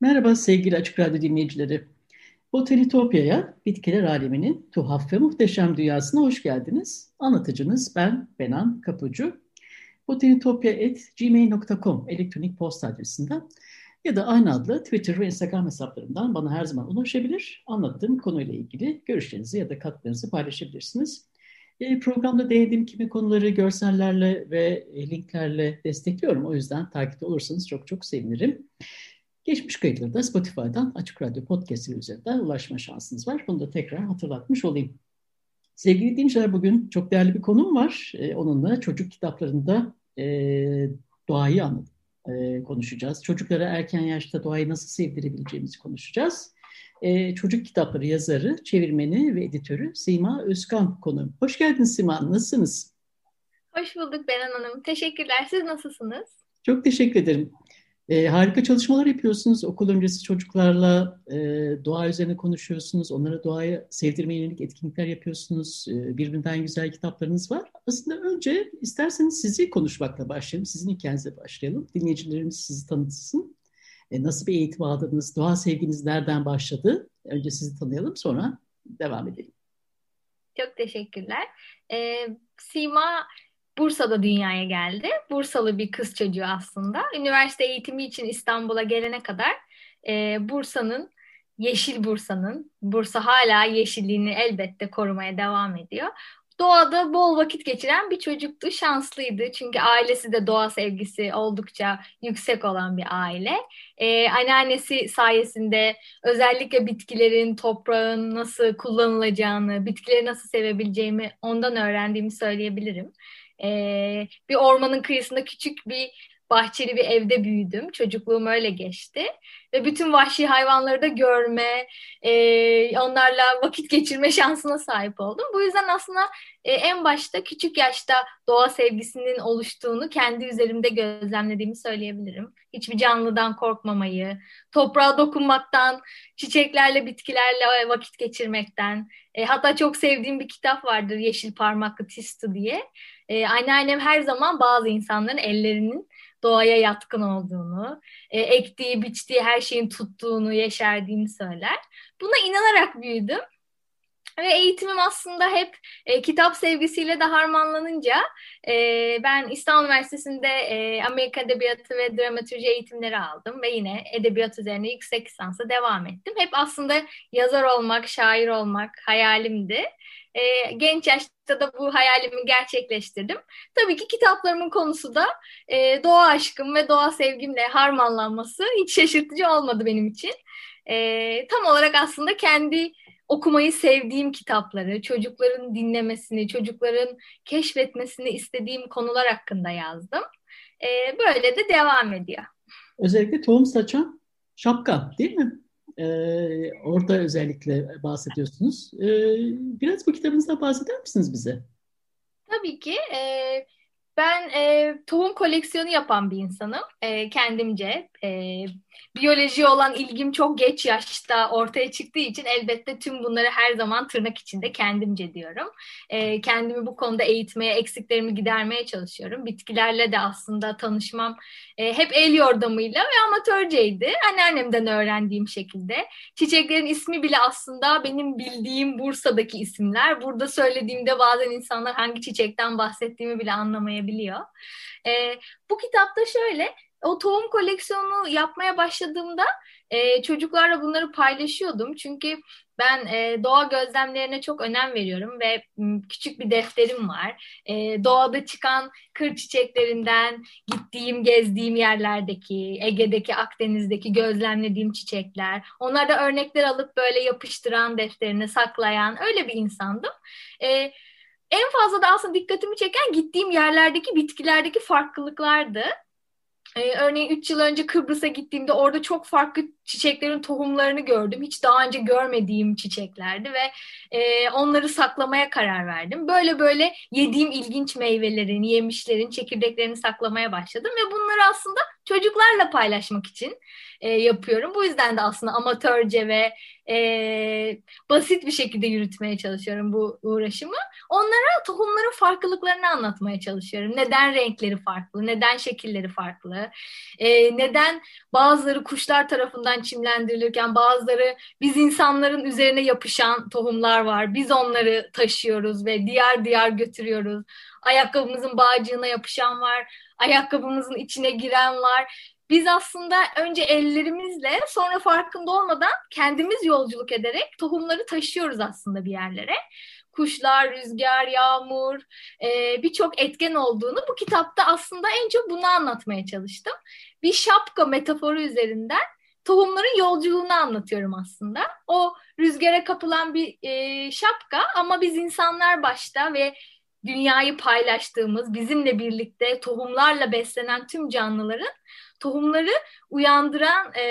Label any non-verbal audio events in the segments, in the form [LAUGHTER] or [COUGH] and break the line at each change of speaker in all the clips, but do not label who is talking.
Merhaba sevgili Açık Radyo dinleyicileri. Botanitopya'ya, bitkiler aleminin tuhaf ve muhteşem dünyasına hoş geldiniz. Anlatıcınız ben Benan Kapucu. botanitopya.gmail.com elektronik posta adresinden ya da aynı adlı Twitter ve Instagram hesaplarından bana her zaman ulaşabilir. Anlattığım konuyla ilgili görüşlerinizi ya da katkılarınızı paylaşabilirsiniz. E, programda değindiğim kimi konuları görsellerle ve linklerle destekliyorum. O yüzden takipte olursanız çok çok sevinirim. Geçmiş kayıtları da Spotify'dan Açık Radyo Podcast'ı üzerinden ulaşma şansınız var. Bunu da tekrar hatırlatmış olayım. Sevgili dinleyiciler bugün çok değerli bir konum var. Ee, onunla çocuk kitaplarında e, doğayı e, konuşacağız. Çocuklara erken yaşta doğayı nasıl sevdirebileceğimizi konuşacağız. E, çocuk kitapları yazarı, çevirmeni ve editörü Sima Özkan konuğum. Hoş geldiniz Sima, nasılsınız?
Hoş bulduk Beren Hanım. Teşekkürler. Siz nasılsınız?
Çok teşekkür ederim. E, harika çalışmalar yapıyorsunuz. Okul öncesi çocuklarla e, doğa üzerine konuşuyorsunuz. Onlara doğayı sevdirmeye yönelik etkinlikler yapıyorsunuz. E, birbirinden güzel kitaplarınız var. Aslında önce isterseniz sizi konuşmakla başlayalım. Sizin hikayenize başlayalım. Dinleyicilerimiz sizi tanıtsın. E, nasıl bir eğitim aldınız? Doğa sevginiz nereden başladı? Önce sizi tanıyalım sonra devam edelim.
Çok teşekkürler. Ee, Sima Bursa'da dünyaya geldi. Bursalı bir kız çocuğu aslında. Üniversite eğitimi için İstanbul'a gelene kadar e, Bursa'nın, Yeşil Bursa'nın, Bursa hala yeşilliğini elbette korumaya devam ediyor. Doğada bol vakit geçiren bir çocuktu, şanslıydı. Çünkü ailesi de doğa sevgisi oldukça yüksek olan bir aile. Ee, anneannesi sayesinde özellikle bitkilerin, toprağın nasıl kullanılacağını, bitkileri nasıl sevebileceğimi ondan öğrendiğimi söyleyebilirim. Ee, bir ormanın kıyısında küçük bir bahçeli bir evde büyüdüm. Çocukluğum öyle geçti. Ve bütün vahşi hayvanları da görme, e, onlarla vakit geçirme şansına sahip oldum. Bu yüzden aslında e, en başta küçük yaşta doğa sevgisinin oluştuğunu kendi üzerimde gözlemlediğimi söyleyebilirim. Hiçbir canlıdan korkmamayı, toprağa dokunmaktan, çiçeklerle, bitkilerle vakit geçirmekten. E, hatta çok sevdiğim bir kitap vardır Yeşil Parmaklı Tistu diye. E, anneannem her zaman bazı insanların ellerinin doğaya yatkın olduğunu, e, ektiği, biçtiği her şeyin tuttuğunu, yeşerdiğini söyler. Buna inanarak büyüdüm. Ve eğitimim aslında hep e, kitap sevgisiyle de harmanlanınca e, ben İstanbul Üniversitesi'nde e, Amerika Edebiyatı ve Dramatürji eğitimleri aldım ve yine edebiyat üzerine yüksek lisansa devam ettim. Hep aslında yazar olmak, şair olmak hayalimdi. E, genç yaşta da bu hayalimi gerçekleştirdim. Tabii ki kitaplarımın konusu da e, doğa aşkım ve doğa sevgimle harmanlanması hiç şaşırtıcı olmadı benim için. E, tam olarak aslında kendi okumayı sevdiğim kitapları, çocukların dinlemesini, çocukların keşfetmesini istediğim konular hakkında yazdım. E, böyle de devam ediyor.
Özellikle tohum saçan şapka değil mi? Ee, orada özellikle bahsediyorsunuz. Ee, biraz bu kitabınızdan bahseder misiniz bize?
Tabii ki. E, ben e, tohum koleksiyonu yapan bir insanım e, kendimce. E, biyoloji olan ilgim çok geç yaşta ortaya çıktığı için elbette tüm bunları her zaman tırnak içinde kendimce diyorum. E, kendimi bu konuda eğitmeye, eksiklerimi gidermeye çalışıyorum. Bitkilerle de aslında tanışmam e, hep el yordamıyla ve amatörceydi. Anneannemden öğrendiğim şekilde. Çiçeklerin ismi bile aslında benim bildiğim Bursa'daki isimler. Burada söylediğimde bazen insanlar hangi çiçekten bahsettiğimi bile anlamayabiliyor. E, bu kitapta şöyle o tohum koleksiyonu yapmaya başladığımda e, çocuklarla bunları paylaşıyordum. Çünkü ben e, doğa gözlemlerine çok önem veriyorum ve m, küçük bir defterim var. E, doğada çıkan kır çiçeklerinden gittiğim, gezdiğim yerlerdeki, Ege'deki, Akdeniz'deki gözlemlediğim çiçekler. Onlarda örnekler alıp böyle yapıştıran defterine saklayan öyle bir insandım. E, en fazla da aslında dikkatimi çeken gittiğim yerlerdeki bitkilerdeki farklılıklardı. Ee, örneğin 3 yıl önce Kıbrıs'a gittiğimde orada çok farklı çiçeklerin tohumlarını gördüm. Hiç daha önce görmediğim çiçeklerdi ve e, onları saklamaya karar verdim. Böyle böyle yediğim ilginç meyvelerin, yemişlerin çekirdeklerini saklamaya başladım ve bunları aslında çocuklarla paylaşmak için e, yapıyorum. Bu yüzden de aslında amatörce ve e, basit bir şekilde yürütmeye çalışıyorum bu uğraşımı. Onlara tohumların farklılıklarını anlatmaya çalışıyorum. Neden renkleri farklı, neden şekilleri farklı, e, neden bazıları kuşlar tarafından çimlendirilirken bazıları biz insanların üzerine yapışan tohumlar var. Biz onları taşıyoruz ve diğer diğer götürüyoruz. Ayakkabımızın bağcığına yapışan var, ayakkabımızın içine giren var biz aslında önce ellerimizle sonra farkında olmadan kendimiz yolculuk ederek tohumları taşıyoruz aslında bir yerlere. Kuşlar, rüzgar, yağmur e, birçok etken olduğunu bu kitapta aslında en çok bunu anlatmaya çalıştım. Bir şapka metaforu üzerinden tohumların yolculuğunu anlatıyorum aslında. O rüzgara kapılan bir e, şapka ama biz insanlar başta ve dünyayı paylaştığımız, bizimle birlikte tohumlarla beslenen tüm canlıların tohumları uyandıran e,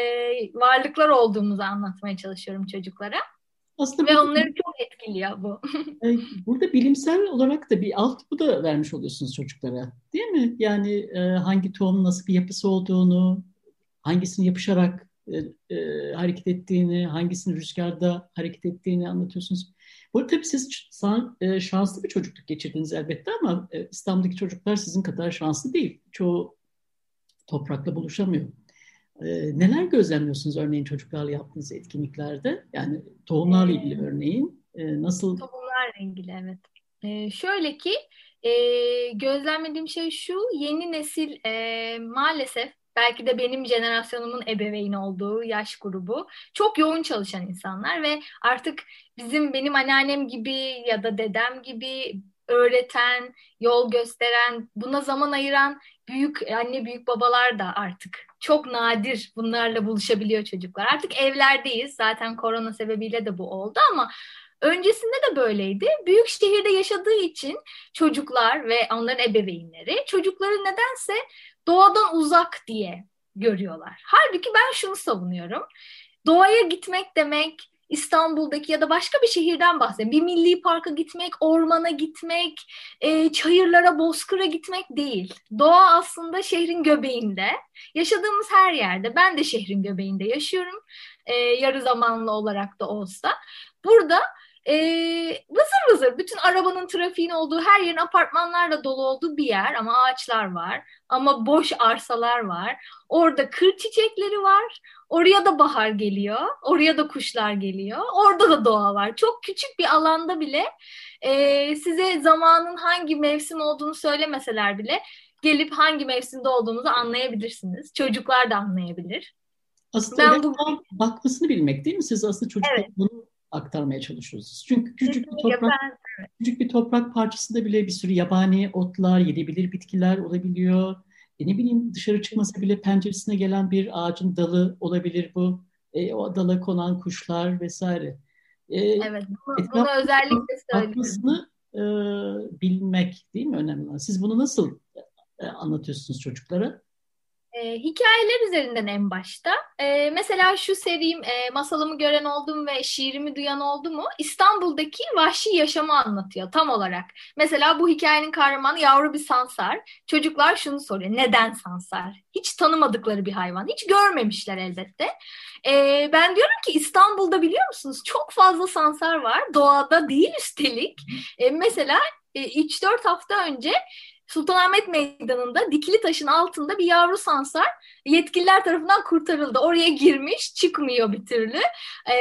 varlıklar olduğumuzu anlatmaya çalışıyorum çocuklara. Aslında Ve onları çok etkiliyor bu. [LAUGHS]
Burada bilimsel olarak da bir alt bu da vermiş oluyorsunuz çocuklara. Değil mi? Yani e, hangi tohumun nasıl bir yapısı olduğunu, hangisinin yapışarak e, e, hareket ettiğini, hangisinin rüzgarda hareket ettiğini anlatıyorsunuz. Bu arada tabii siz e, şanslı bir çocukluk geçirdiniz elbette ama e, İstanbul'daki çocuklar sizin kadar şanslı değil. Çoğu toprakla buluşamıyor. E, neler gözlemliyorsunuz örneğin çocuklarla yaptığınız etkinliklerde? Yani tohumlarla ilgili örneğin e, nasıl?
Tohumlarla ilgili evet. E, şöyle ki e, gözlemlediğim şey şu yeni nesil e, maalesef belki de benim jenerasyonumun ebeveyni olduğu yaş grubu çok yoğun çalışan insanlar ve artık bizim benim anneannem gibi ya da dedem gibi öğreten, yol gösteren, buna zaman ayıran büyük anne büyük babalar da artık çok nadir bunlarla buluşabiliyor çocuklar. Artık evlerdeyiz. Zaten korona sebebiyle de bu oldu ama Öncesinde de böyleydi. Büyük şehirde yaşadığı için çocuklar ve onların ebeveynleri çocukları nedense doğadan uzak diye görüyorlar. Halbuki ben şunu savunuyorum. Doğaya gitmek demek İstanbul'daki ya da başka bir şehirden bahsedeyim. Bir milli parka gitmek, ormana gitmek, e, çayırlara, bozkıra gitmek değil. Doğa aslında şehrin göbeğinde. Yaşadığımız her yerde. Ben de şehrin göbeğinde yaşıyorum. E, yarı zamanlı olarak da olsa. Burada e, vızır vızır bütün arabanın trafiğin olduğu her yerin apartmanlarla dolu olduğu bir yer ama ağaçlar var ama boş arsalar var. Orada kır çiçekleri var. Oraya da bahar geliyor. Oraya da kuşlar geliyor. Orada da doğa var. Çok küçük bir alanda bile e, size zamanın hangi mevsim olduğunu söylemeseler bile gelip hangi mevsimde olduğumuzu anlayabilirsiniz. Çocuklar da anlayabilir.
Aslında ben bu... bakmasını bilmek değil mi? Siz aslında çocuklar evet. bunu aktarmaya çalışıyoruz. Çünkü küçük bir toprak küçük bir toprak parçasında bile bir sürü yabani otlar, yenebilir bitkiler olabiliyor. E ne bileyim dışarı çıkmasa bile penceresine gelen bir ağacın dalı olabilir bu. E, o dala konan kuşlar vesaire.
E, evet, bunu, bunu özellikle söylüyorum.
E, bilmek değil mi önemli? Siz bunu nasıl e, anlatıyorsunuz çocuklara?
E, hikayeler üzerinden en başta. E, mesela şu serim e, masalımı gören oldum ve şiirimi duyan oldu mu İstanbul'daki vahşi yaşamı anlatıyor tam olarak. Mesela bu hikayenin kahramanı yavru bir sansar. Çocuklar şunu soruyor. Neden sansar? Hiç tanımadıkları bir hayvan. Hiç görmemişler elbette. E, ben diyorum ki İstanbul'da biliyor musunuz çok fazla sansar var. Doğada değil üstelik. E, mesela 3-4 e, hafta önce Sultanahmet Meydanı'nda dikili taşın altında bir yavru sansar yetkililer tarafından kurtarıldı. Oraya girmiş, çıkmıyor bir türlü. Ee,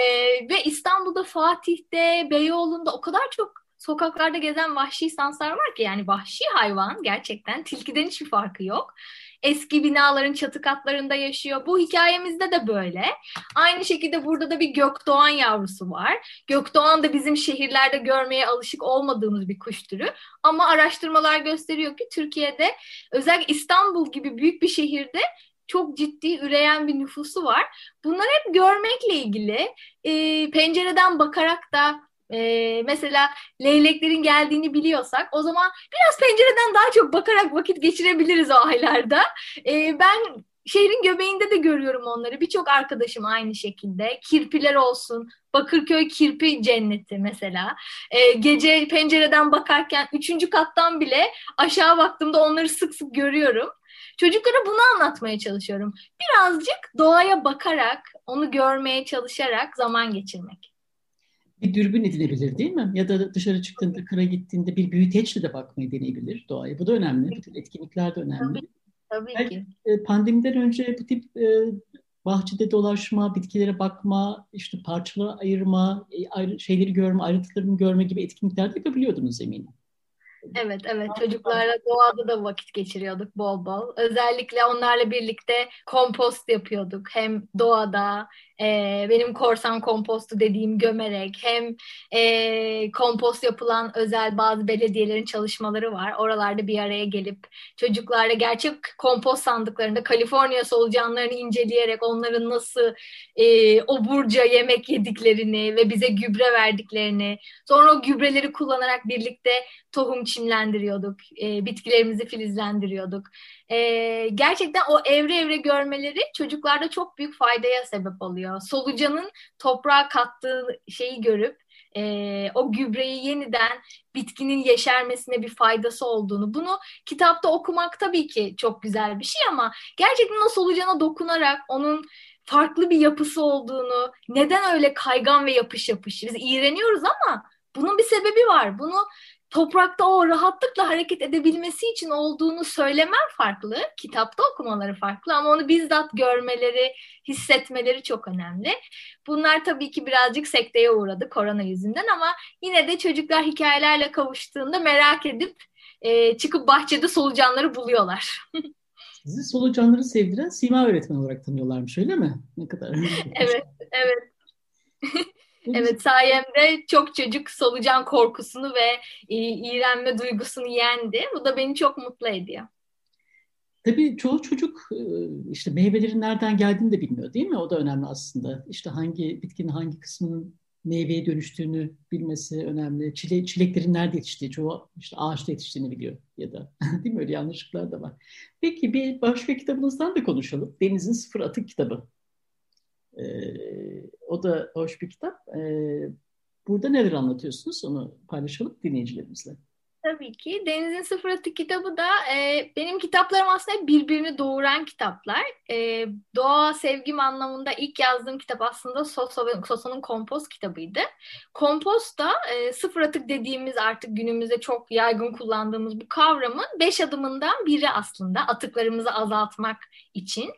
ve İstanbul'da, Fatih'te, Beyoğlu'nda o kadar çok sokaklarda gezen vahşi sanslar var ki yani vahşi hayvan gerçekten tilkiden hiçbir farkı yok eski binaların çatı katlarında yaşıyor. Bu hikayemizde de böyle. Aynı şekilde burada da bir gökdoğan yavrusu var. Gökdoğan da bizim şehirlerde görmeye alışık olmadığımız bir kuş türü. Ama araştırmalar gösteriyor ki Türkiye'de özellikle İstanbul gibi büyük bir şehirde çok ciddi üreyen bir nüfusu var. Bunlar hep görmekle ilgili. E, pencereden bakarak da e, mesela leyleklerin geldiğini biliyorsak o zaman biraz pencereden daha çok bakarak vakit geçirebiliriz o aylarda. E, ben şehrin göbeğinde de görüyorum onları. Birçok arkadaşım aynı şekilde. Kirpiler olsun. Bakırköy kirpi cenneti mesela. E, gece pencereden bakarken üçüncü kattan bile aşağı baktığımda onları sık sık görüyorum. Çocuklara bunu anlatmaya çalışıyorum. Birazcık doğaya bakarak, onu görmeye çalışarak zaman geçirmek
bir dürbün edinebilir değil mi? Ya da dışarı çıktığında, kıra gittiğinde bir büyüteçle de bakmayı deneyebilir doğaya. Bu da önemli. Bu tür etkinlikler de önemli.
Tabii, tabii
Belki,
ki.
E, pandemiden önce bu tip e, bahçede dolaşma, bitkilere bakma, işte parçalara ayırma, e, ayrı, şeyleri görme, ayrıntılarını görme gibi etkinlikler de yapabiliyordunuz eminim.
Evet, evet. Çocuklarla doğada da vakit geçiriyorduk bol bol. Özellikle onlarla birlikte kompost yapıyorduk. Hem doğada e, benim korsan kompostu dediğim gömerek hem e, kompost yapılan özel bazı belediyelerin çalışmaları var. Oralarda bir araya gelip çocuklarla gerçek kompost sandıklarında Kaliforniya solucanlarını inceleyerek onların nasıl e, oburca yemek yediklerini ve bize gübre verdiklerini sonra o gübreleri kullanarak birlikte tohum çimlendiriyorduk. E, bitkilerimizi filizlendiriyorduk e, gerçekten o evre evre görmeleri çocuklarda çok büyük faydaya sebep oluyor. Solucanın toprağa kattığı şeyi görüp e, o gübreyi yeniden bitkinin yeşermesine bir faydası olduğunu. Bunu kitapta okumak tabii ki çok güzel bir şey ama gerçekten o solucana dokunarak onun farklı bir yapısı olduğunu, neden öyle kaygan ve yapış yapış. Biz iğreniyoruz ama bunun bir sebebi var. Bunu toprakta o rahatlıkla hareket edebilmesi için olduğunu söylemem farklı. Kitapta okumaları farklı ama onu bizzat görmeleri, hissetmeleri çok önemli. Bunlar tabii ki birazcık sekteye uğradı korona yüzünden ama yine de çocuklar hikayelerle kavuştuğunda merak edip e, çıkıp bahçede solucanları buluyorlar. [LAUGHS]
Sizi solucanları sevdiren Sima öğretmen olarak tanıyorlarmış öyle mi? Ne kadar?
evet, evet. [LAUGHS] Evet sayemde çok çocuk solucan korkusunu ve iğrenme duygusunu yendi. Bu da beni çok mutlu ediyor.
Tabii çoğu çocuk e, işte meyvelerin nereden geldiğini de bilmiyor değil mi? O da önemli aslında. İşte hangi bitkinin hangi kısmının meyveye dönüştüğünü bilmesi önemli. Çile, çileklerin nerede yetiştiği, çoğu işte ağaçta yetiştiğini biliyor ya da [LAUGHS] değil mi? Öyle yanlışlıklar da var. Peki bir başka kitabınızdan da konuşalım. Deniz'in Sıfır Atık kitabı. Ee, o da hoş bir kitap. Ee, burada neler anlatıyorsunuz? Onu paylaşalım dinleyicilerimizle.
Tabii ki. Deniz'in Sıfır Atık kitabı da e, benim kitaplarım aslında birbirini doğuran kitaplar. E, doğa sevgim anlamında ilk yazdığım kitap aslında Soso, Kompost kitabıydı. Kompost da e, sıfır atık dediğimiz artık günümüzde çok yaygın kullandığımız bu kavramın beş adımından biri aslında atıklarımızı azaltmak için.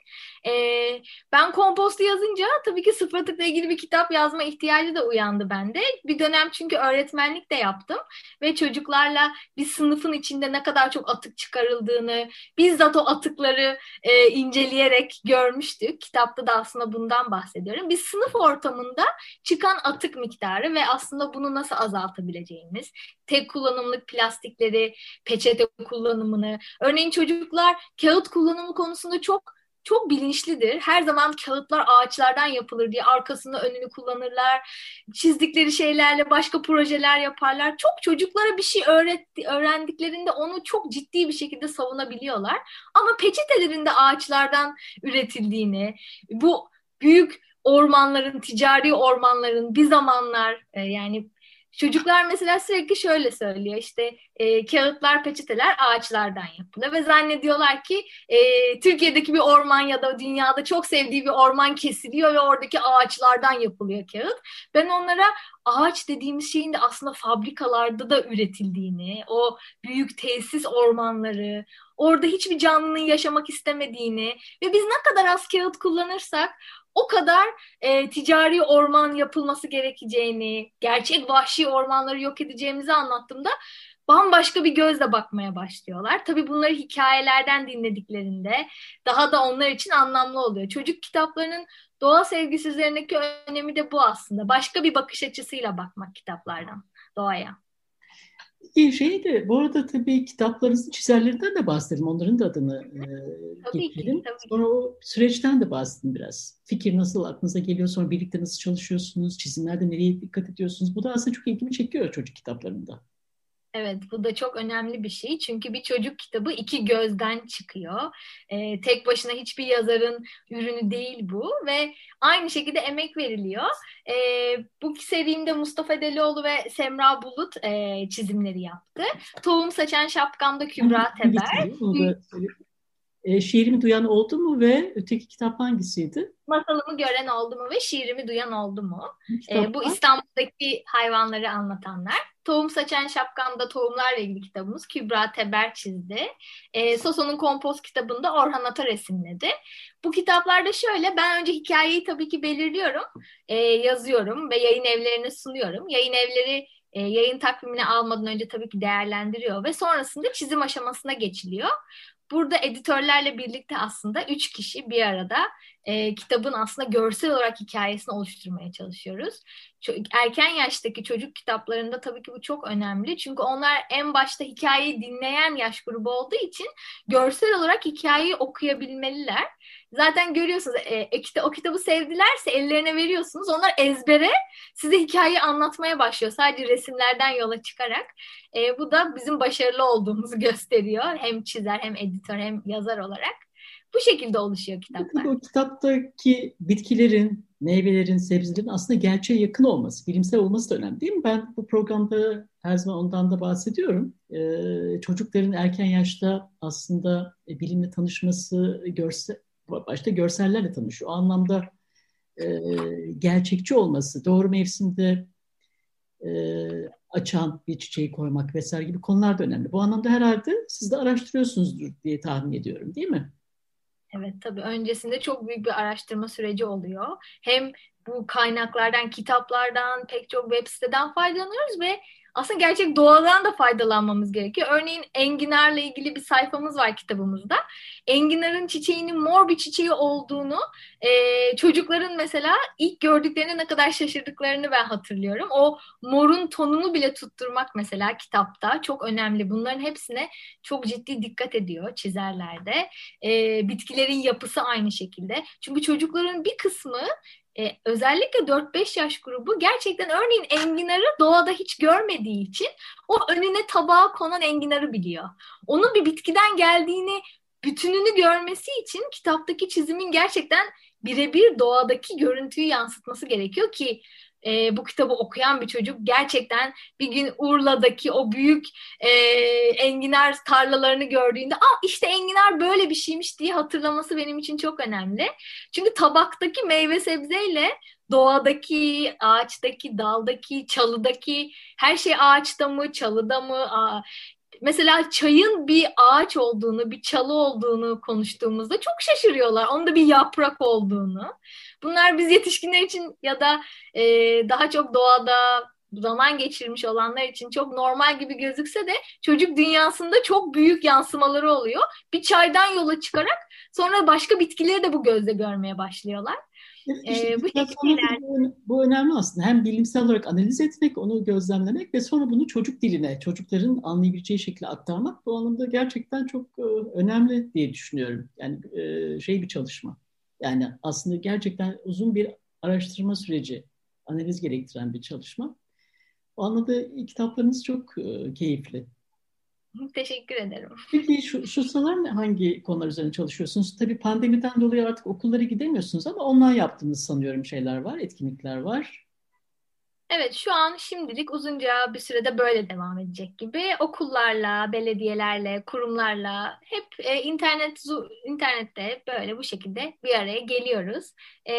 E, ben kompostu yazınca tabii ki sıfır atıkla ilgili bir kitap yazma ihtiyacı da uyandı bende. Bir dönem çünkü öğretmenlik de yaptım ve çocuklarla bir sınıfın içinde ne kadar çok atık çıkarıldığını, bizzat o atıkları e, inceleyerek görmüştük. Kitapta da aslında bundan bahsediyorum. Bir sınıf ortamında çıkan atık miktarı ve aslında bunu nasıl azaltabileceğimiz, tek kullanımlık plastikleri, peçete kullanımını, örneğin çocuklar kağıt kullanımı konusunda çok çok bilinçlidir. Her zaman kağıtlar ağaçlardan yapılır diye arkasını önünü kullanırlar. Çizdikleri şeylerle başka projeler yaparlar. Çok çocuklara bir şey öğretti, öğrendiklerinde onu çok ciddi bir şekilde savunabiliyorlar. Ama peçetelerinde ağaçlardan üretildiğini, bu büyük ormanların, ticari ormanların bir zamanlar e, yani Çocuklar mesela sürekli şöyle söylüyor işte e, kağıtlar, peçeteler ağaçlardan yapılıyor ve zannediyorlar ki e, Türkiye'deki bir orman ya da dünyada çok sevdiği bir orman kesiliyor ve oradaki ağaçlardan yapılıyor kağıt. Ben onlara ağaç dediğimiz şeyin de aslında fabrikalarda da üretildiğini, o büyük tesis ormanları, orada hiçbir canlının yaşamak istemediğini ve biz ne kadar az kağıt kullanırsak o kadar e, ticari orman yapılması gerekeceğini, gerçek vahşi ormanları yok edeceğimizi anlattığımda bambaşka bir gözle bakmaya başlıyorlar. Tabii bunları hikayelerden dinlediklerinde daha da onlar için anlamlı oluyor. Çocuk kitaplarının doğa sevgisi üzerindeki önemi de bu aslında. Başka bir bakış açısıyla bakmak kitaplardan doğaya.
İyi şey de bu arada tabii kitaplarınızın çizerlerinden de bahsedelim. Onların da adını e, tabii Sonra o süreçten de bahsedin biraz. Fikir nasıl aklınıza geliyor? Sonra birlikte nasıl çalışıyorsunuz? Çizimlerde nereye dikkat ediyorsunuz? Bu da aslında çok ilgimi çekiyor çocuk kitaplarında.
Evet bu da çok önemli bir şey. Çünkü bir çocuk kitabı iki gözden çıkıyor. Ee, tek başına hiçbir yazarın ürünü değil bu ve aynı şekilde emek veriliyor. Ee, bu serimde Mustafa Delioğlu ve Semra Bulut e, çizimleri yaptı. Tohum Saçan Şapkamda Kübra Teber.
E, şiirimi duyan oldu mu ve öteki kitap hangisiydi?
Masalımı gören oldu mu ve şiirimi duyan oldu mu? E, bu İstanbul'daki hayvanları anlatanlar. Tohum Saçan Şapkamda Tohumlarla ilgili kitabımız Kübra Teber çizdi. E, Soso'nun Kompost kitabında Orhan Ata resimledi. Bu kitaplarda şöyle ben önce hikayeyi tabii ki belirliyorum, e, yazıyorum ve yayın evlerine sunuyorum. Yayın evleri e, yayın takvimini almadan önce tabii ki değerlendiriyor ve sonrasında çizim aşamasına geçiliyor. Burada editörlerle birlikte aslında üç kişi bir arada e, kitabın aslında görsel olarak hikayesini oluşturmaya çalışıyoruz. Erken yaştaki çocuk kitaplarında tabii ki bu çok önemli. Çünkü onlar en başta hikayeyi dinleyen yaş grubu olduğu için görsel olarak hikayeyi okuyabilmeliler. Zaten görüyorsunuz e, e, o kitabı sevdilerse ellerine veriyorsunuz. Onlar ezbere size hikayeyi anlatmaya başlıyor. Sadece resimlerden yola çıkarak. E, bu da bizim başarılı olduğumuzu gösteriyor. Hem çizer hem editör hem yazar olarak. Bu şekilde oluşuyor kitaplar.
O kitaptaki bitkilerin, meyvelerin, sebzelerin aslında gerçeğe yakın olması, bilimsel olması da önemli değil mi? Ben bu programda her zaman ondan da bahsediyorum. Ee, çocukların erken yaşta aslında e, bilimle tanışması, görse, başta görsellerle tanışıyor. O anlamda e, gerçekçi olması, doğru mevsimde e, açan bir çiçeği koymak vesaire gibi konular da önemli. Bu anlamda herhalde siz de araştırıyorsunuzdur diye tahmin ediyorum değil mi?
Evet tabii öncesinde çok büyük bir araştırma süreci oluyor. Hem bu kaynaklardan, kitaplardan, pek çok web siteden faydalanıyoruz ve aslında gerçek doğadan da faydalanmamız gerekiyor. Örneğin enginarla ilgili bir sayfamız var kitabımızda. Enginarın çiçeğinin mor bir çiçeği olduğunu e, çocukların mesela ilk gördüklerine ne kadar şaşırdıklarını ben hatırlıyorum. O morun tonunu bile tutturmak mesela kitapta çok önemli. Bunların hepsine çok ciddi dikkat ediyor çizerlerde. E, bitkilerin yapısı aynı şekilde. Çünkü çocukların bir kısmı e, özellikle 4-5 yaş grubu gerçekten örneğin enginarı doğada hiç görmediği için o önüne tabağa konan enginarı biliyor. Onun bir bitkiden geldiğini bütününü görmesi için kitaptaki çizimin gerçekten birebir doğadaki görüntüyü yansıtması gerekiyor ki e, bu kitabı okuyan bir çocuk gerçekten bir gün Urla'daki o büyük e, enginar tarlalarını gördüğünde ah işte enginar böyle bir şeymiş diye hatırlaması benim için çok önemli. Çünkü tabaktaki meyve sebzeyle doğadaki, ağaçtaki, daldaki, çalıdaki her şey ağaçta mı, çalıda mı, mesela çayın bir ağaç olduğunu, bir çalı olduğunu konuştuğumuzda çok şaşırıyorlar. Onda bir yaprak olduğunu. Bunlar biz yetişkinler için ya da e, daha çok doğada zaman geçirmiş olanlar için çok normal gibi gözükse de çocuk dünyasında çok büyük yansımaları oluyor. Bir çaydan yola çıkarak sonra başka bitkileri de bu gözle görmeye başlıyorlar.
İşte ee, bu, bu önemli aslında. Hem bilimsel olarak analiz etmek, onu gözlemlemek ve sonra bunu çocuk diline, çocukların anlayabileceği şekilde aktarmak bu anlamda gerçekten çok e, önemli diye düşünüyorum. Yani e, şey bir çalışma. Yani aslında gerçekten uzun bir araştırma süreci, analiz gerektiren bir çalışma. O anlamda kitaplarınız çok e, keyifli.
Teşekkür ederim.
Peki şu, şu sıralar hangi konular üzerine çalışıyorsunuz? Tabii pandemiden dolayı artık okullara gidemiyorsunuz ama online yaptığınız sanıyorum şeyler var, etkinlikler var.
Evet şu an şimdilik uzunca bir sürede böyle devam edecek gibi okullarla, belediyelerle, kurumlarla hep e, internet internette böyle bu şekilde bir araya geliyoruz. E,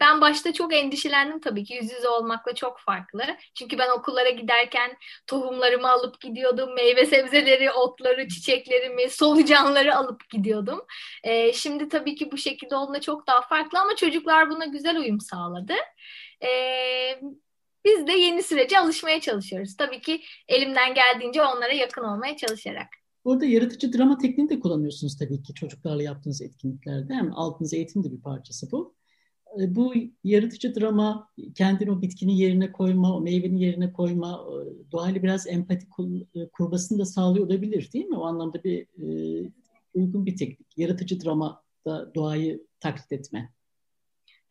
ben başta çok endişelendim tabii ki yüz yüze olmakla çok farklı. Çünkü ben okullara giderken tohumlarımı alıp gidiyordum, meyve sebzeleri, otları, çiçeklerimi, solucanları alıp gidiyordum. E, şimdi tabii ki bu şekilde olduğunda çok daha farklı ama çocuklar buna güzel uyum sağladı. Ee, biz de yeni sürece alışmaya çalışıyoruz. Tabii ki elimden geldiğince onlara yakın olmaya çalışarak.
Burada yaratıcı drama tekniğini de kullanıyorsunuz tabii ki çocuklarla yaptığınız etkinliklerde. Hem aldığınız eğitim de bir parçası bu. Ee, bu yaratıcı drama kendini o bitkinin yerine koyma, o meyvenin yerine koyma, doğayla biraz empati e, kurmasını da sağlıyor olabilir değil mi? O anlamda bir e, uygun bir teknik. Yaratıcı drama da doğayı taklit etme.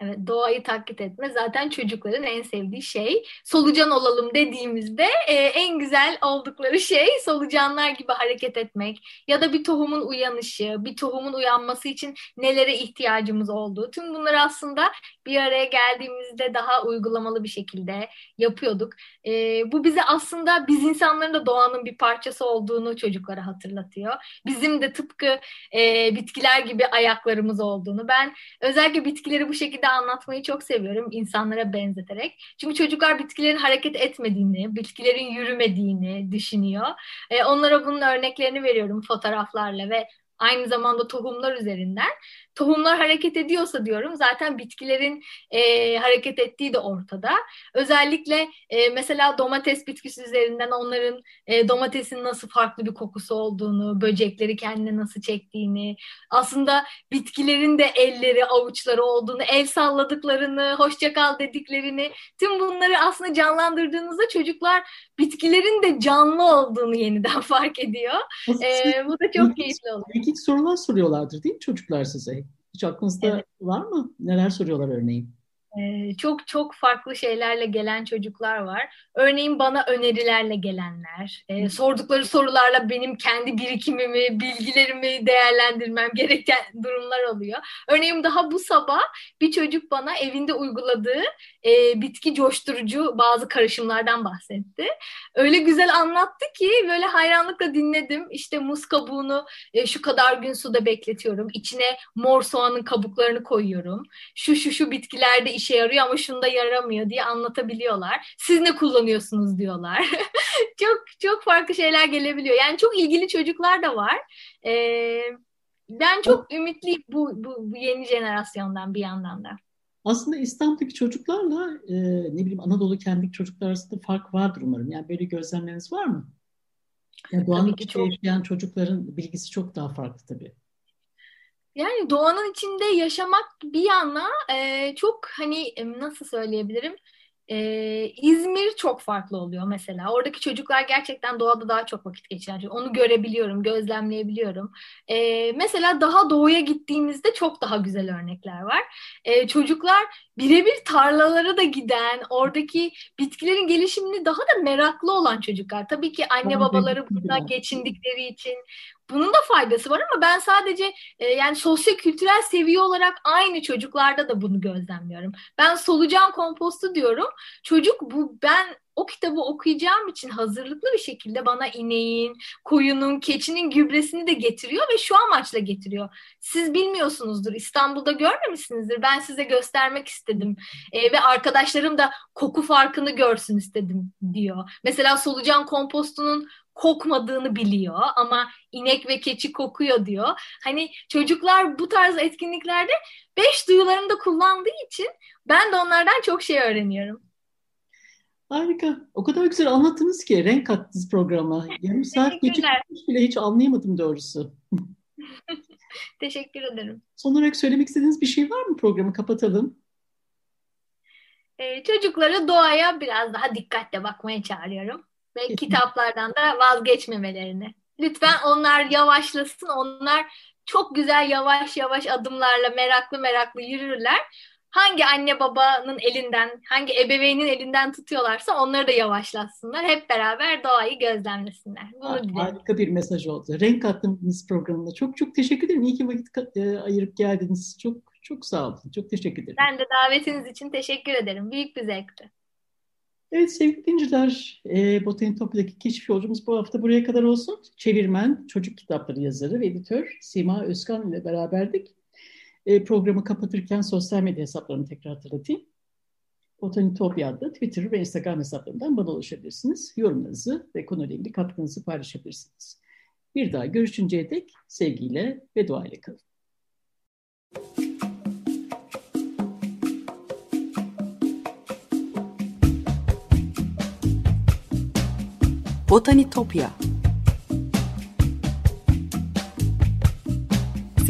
Evet, doğayı taklit etme zaten çocukların en sevdiği şey. Solucan olalım dediğimizde e, en güzel oldukları şey solucanlar gibi hareket etmek ya da bir tohumun uyanışı, bir tohumun uyanması için nelere ihtiyacımız olduğu. Tüm bunları aslında bir araya geldiğimizde daha uygulamalı bir şekilde yapıyorduk. E, bu bize aslında biz insanların da doğanın bir parçası olduğunu çocuklara hatırlatıyor. Bizim de tıpkı e, bitkiler gibi ayaklarımız olduğunu. Ben özellikle bitkileri bu şekilde anlatmayı çok seviyorum insanlara benzeterek. Çünkü çocuklar bitkilerin hareket etmediğini, bitkilerin yürümediğini düşünüyor. E, onlara bunun örneklerini veriyorum fotoğraflarla ve aynı zamanda tohumlar üzerinden tohumlar hareket ediyorsa diyorum zaten bitkilerin e, hareket ettiği de ortada. Özellikle e, mesela domates bitkisi üzerinden onların e, domatesin nasıl farklı bir kokusu olduğunu, böcekleri kendine nasıl çektiğini, aslında bitkilerin de elleri, avuçları olduğunu, el salladıklarını, hoşça kal dediklerini, tüm bunları aslında canlandırdığınızda çocuklar bitkilerin de canlı olduğunu yeniden [LAUGHS] fark ediyor. E, bu da çok keyifli oluyor.
İlginç sorular soruyorlardır değil mi çocuklar size? Hiç aklınızda evet. var mı? Neler soruyorlar örneğin?
Ee, çok çok farklı şeylerle gelen çocuklar var. Örneğin bana önerilerle gelenler, e, sordukları sorularla benim kendi birikimimi, bilgilerimi değerlendirmem gereken [LAUGHS] durumlar oluyor. Örneğin daha bu sabah bir çocuk bana evinde uyguladığı e, bitki coşturucu bazı karışımlardan bahsetti. Öyle güzel anlattı ki böyle hayranlıkla dinledim. İşte muz kabuğunu e, şu kadar gün suda bekletiyorum. İçine mor soğanın kabuklarını koyuyorum. Şu şu şu bitkilerde işe yarıyor ama şunda yaramıyor diye anlatabiliyorlar. Siz ne kullanıyorsunuz diyorlar. [LAUGHS] çok çok farklı şeyler gelebiliyor. Yani çok ilgili çocuklar da var. Ee, ben çok ümitliyim bu, bu, bu yeni jenerasyondan bir yandan da.
Aslında İstanbul'daki çocuklarla e, ne bileyim Anadolu kendindeki çocuklar arasında fark vardır umarım. Yani böyle gözlemleriniz var mı? Yani doğanın içinde çok... yaşayan çocukların bilgisi çok daha farklı tabii.
Yani doğanın içinde yaşamak bir yana e, çok hani nasıl söyleyebilirim? Ee, İzmir çok farklı oluyor mesela. Oradaki çocuklar gerçekten doğada daha çok vakit geçiren. Onu görebiliyorum, gözlemleyebiliyorum. Ee, mesela daha doğuya gittiğimizde çok daha güzel örnekler var. Ee, çocuklar birebir tarlalara da giden, oradaki bitkilerin gelişimini daha da meraklı olan çocuklar. Tabii ki anne babaları bundan geçindikleri için bunun da faydası var ama ben sadece e, yani sosyo-kültürel seviye olarak aynı çocuklarda da bunu gözlemliyorum. Ben solucan kompostu diyorum. Çocuk bu ben o kitabı okuyacağım için hazırlıklı bir şekilde bana ineğin, koyunun, keçinin gübresini de getiriyor ve şu amaçla getiriyor. Siz bilmiyorsunuzdur, İstanbul'da görmemişsinizdir. Ben size göstermek istedim. E, ve arkadaşlarım da koku farkını görsün istedim diyor. Mesela solucan kompostunun kokmadığını biliyor ama inek ve keçi kokuyor diyor. Hani çocuklar bu tarz etkinliklerde beş duyularını da kullandığı için ben de onlardan çok şey öğreniyorum.
Harika. O kadar güzel anlattınız ki renk kattınız programa. Yarım saat geçip bile hiç anlayamadım doğrusu. [LAUGHS]
Teşekkür ederim.
Son olarak söylemek istediğiniz bir şey var mı programı kapatalım?
Ee, çocukları doğaya biraz daha dikkatle bakmaya çağırıyorum ve kitaplardan da vazgeçmemelerini. Lütfen onlar yavaşlasın. Onlar çok güzel yavaş yavaş adımlarla meraklı meraklı yürürler. Hangi anne babanın elinden, hangi ebeveynin elinden tutuyorlarsa onları da yavaşlatsınlar. Hep beraber doğayı gözlemlesinler.
Bunu dilerim. Harika bir mesaj oldu. Renk attığınız programında çok çok teşekkür ederim. İyi ki vakit e, ayırıp geldiniz. Çok çok sağ olun. Çok teşekkür ederim.
Ben de davetiniz için teşekkür ederim. Büyük bir zevkti.
Evet sevgili dinciler, e, Botanitopya'daki keşif yolcumuz bu hafta buraya kadar olsun. Çevirmen, çocuk kitapları yazarı ve editör Sima Özkan ile beraberdik. E, programı kapatırken sosyal medya hesaplarını tekrar hatırlatayım. Botanitopya adlı Twitter ve Instagram hesaplarından bana ulaşabilirsiniz. Yorumlarınızı ve konuyla ilgili katkınızı paylaşabilirsiniz. Bir daha görüşünceye dek sevgiyle ve duayla kalın.
Botanitopya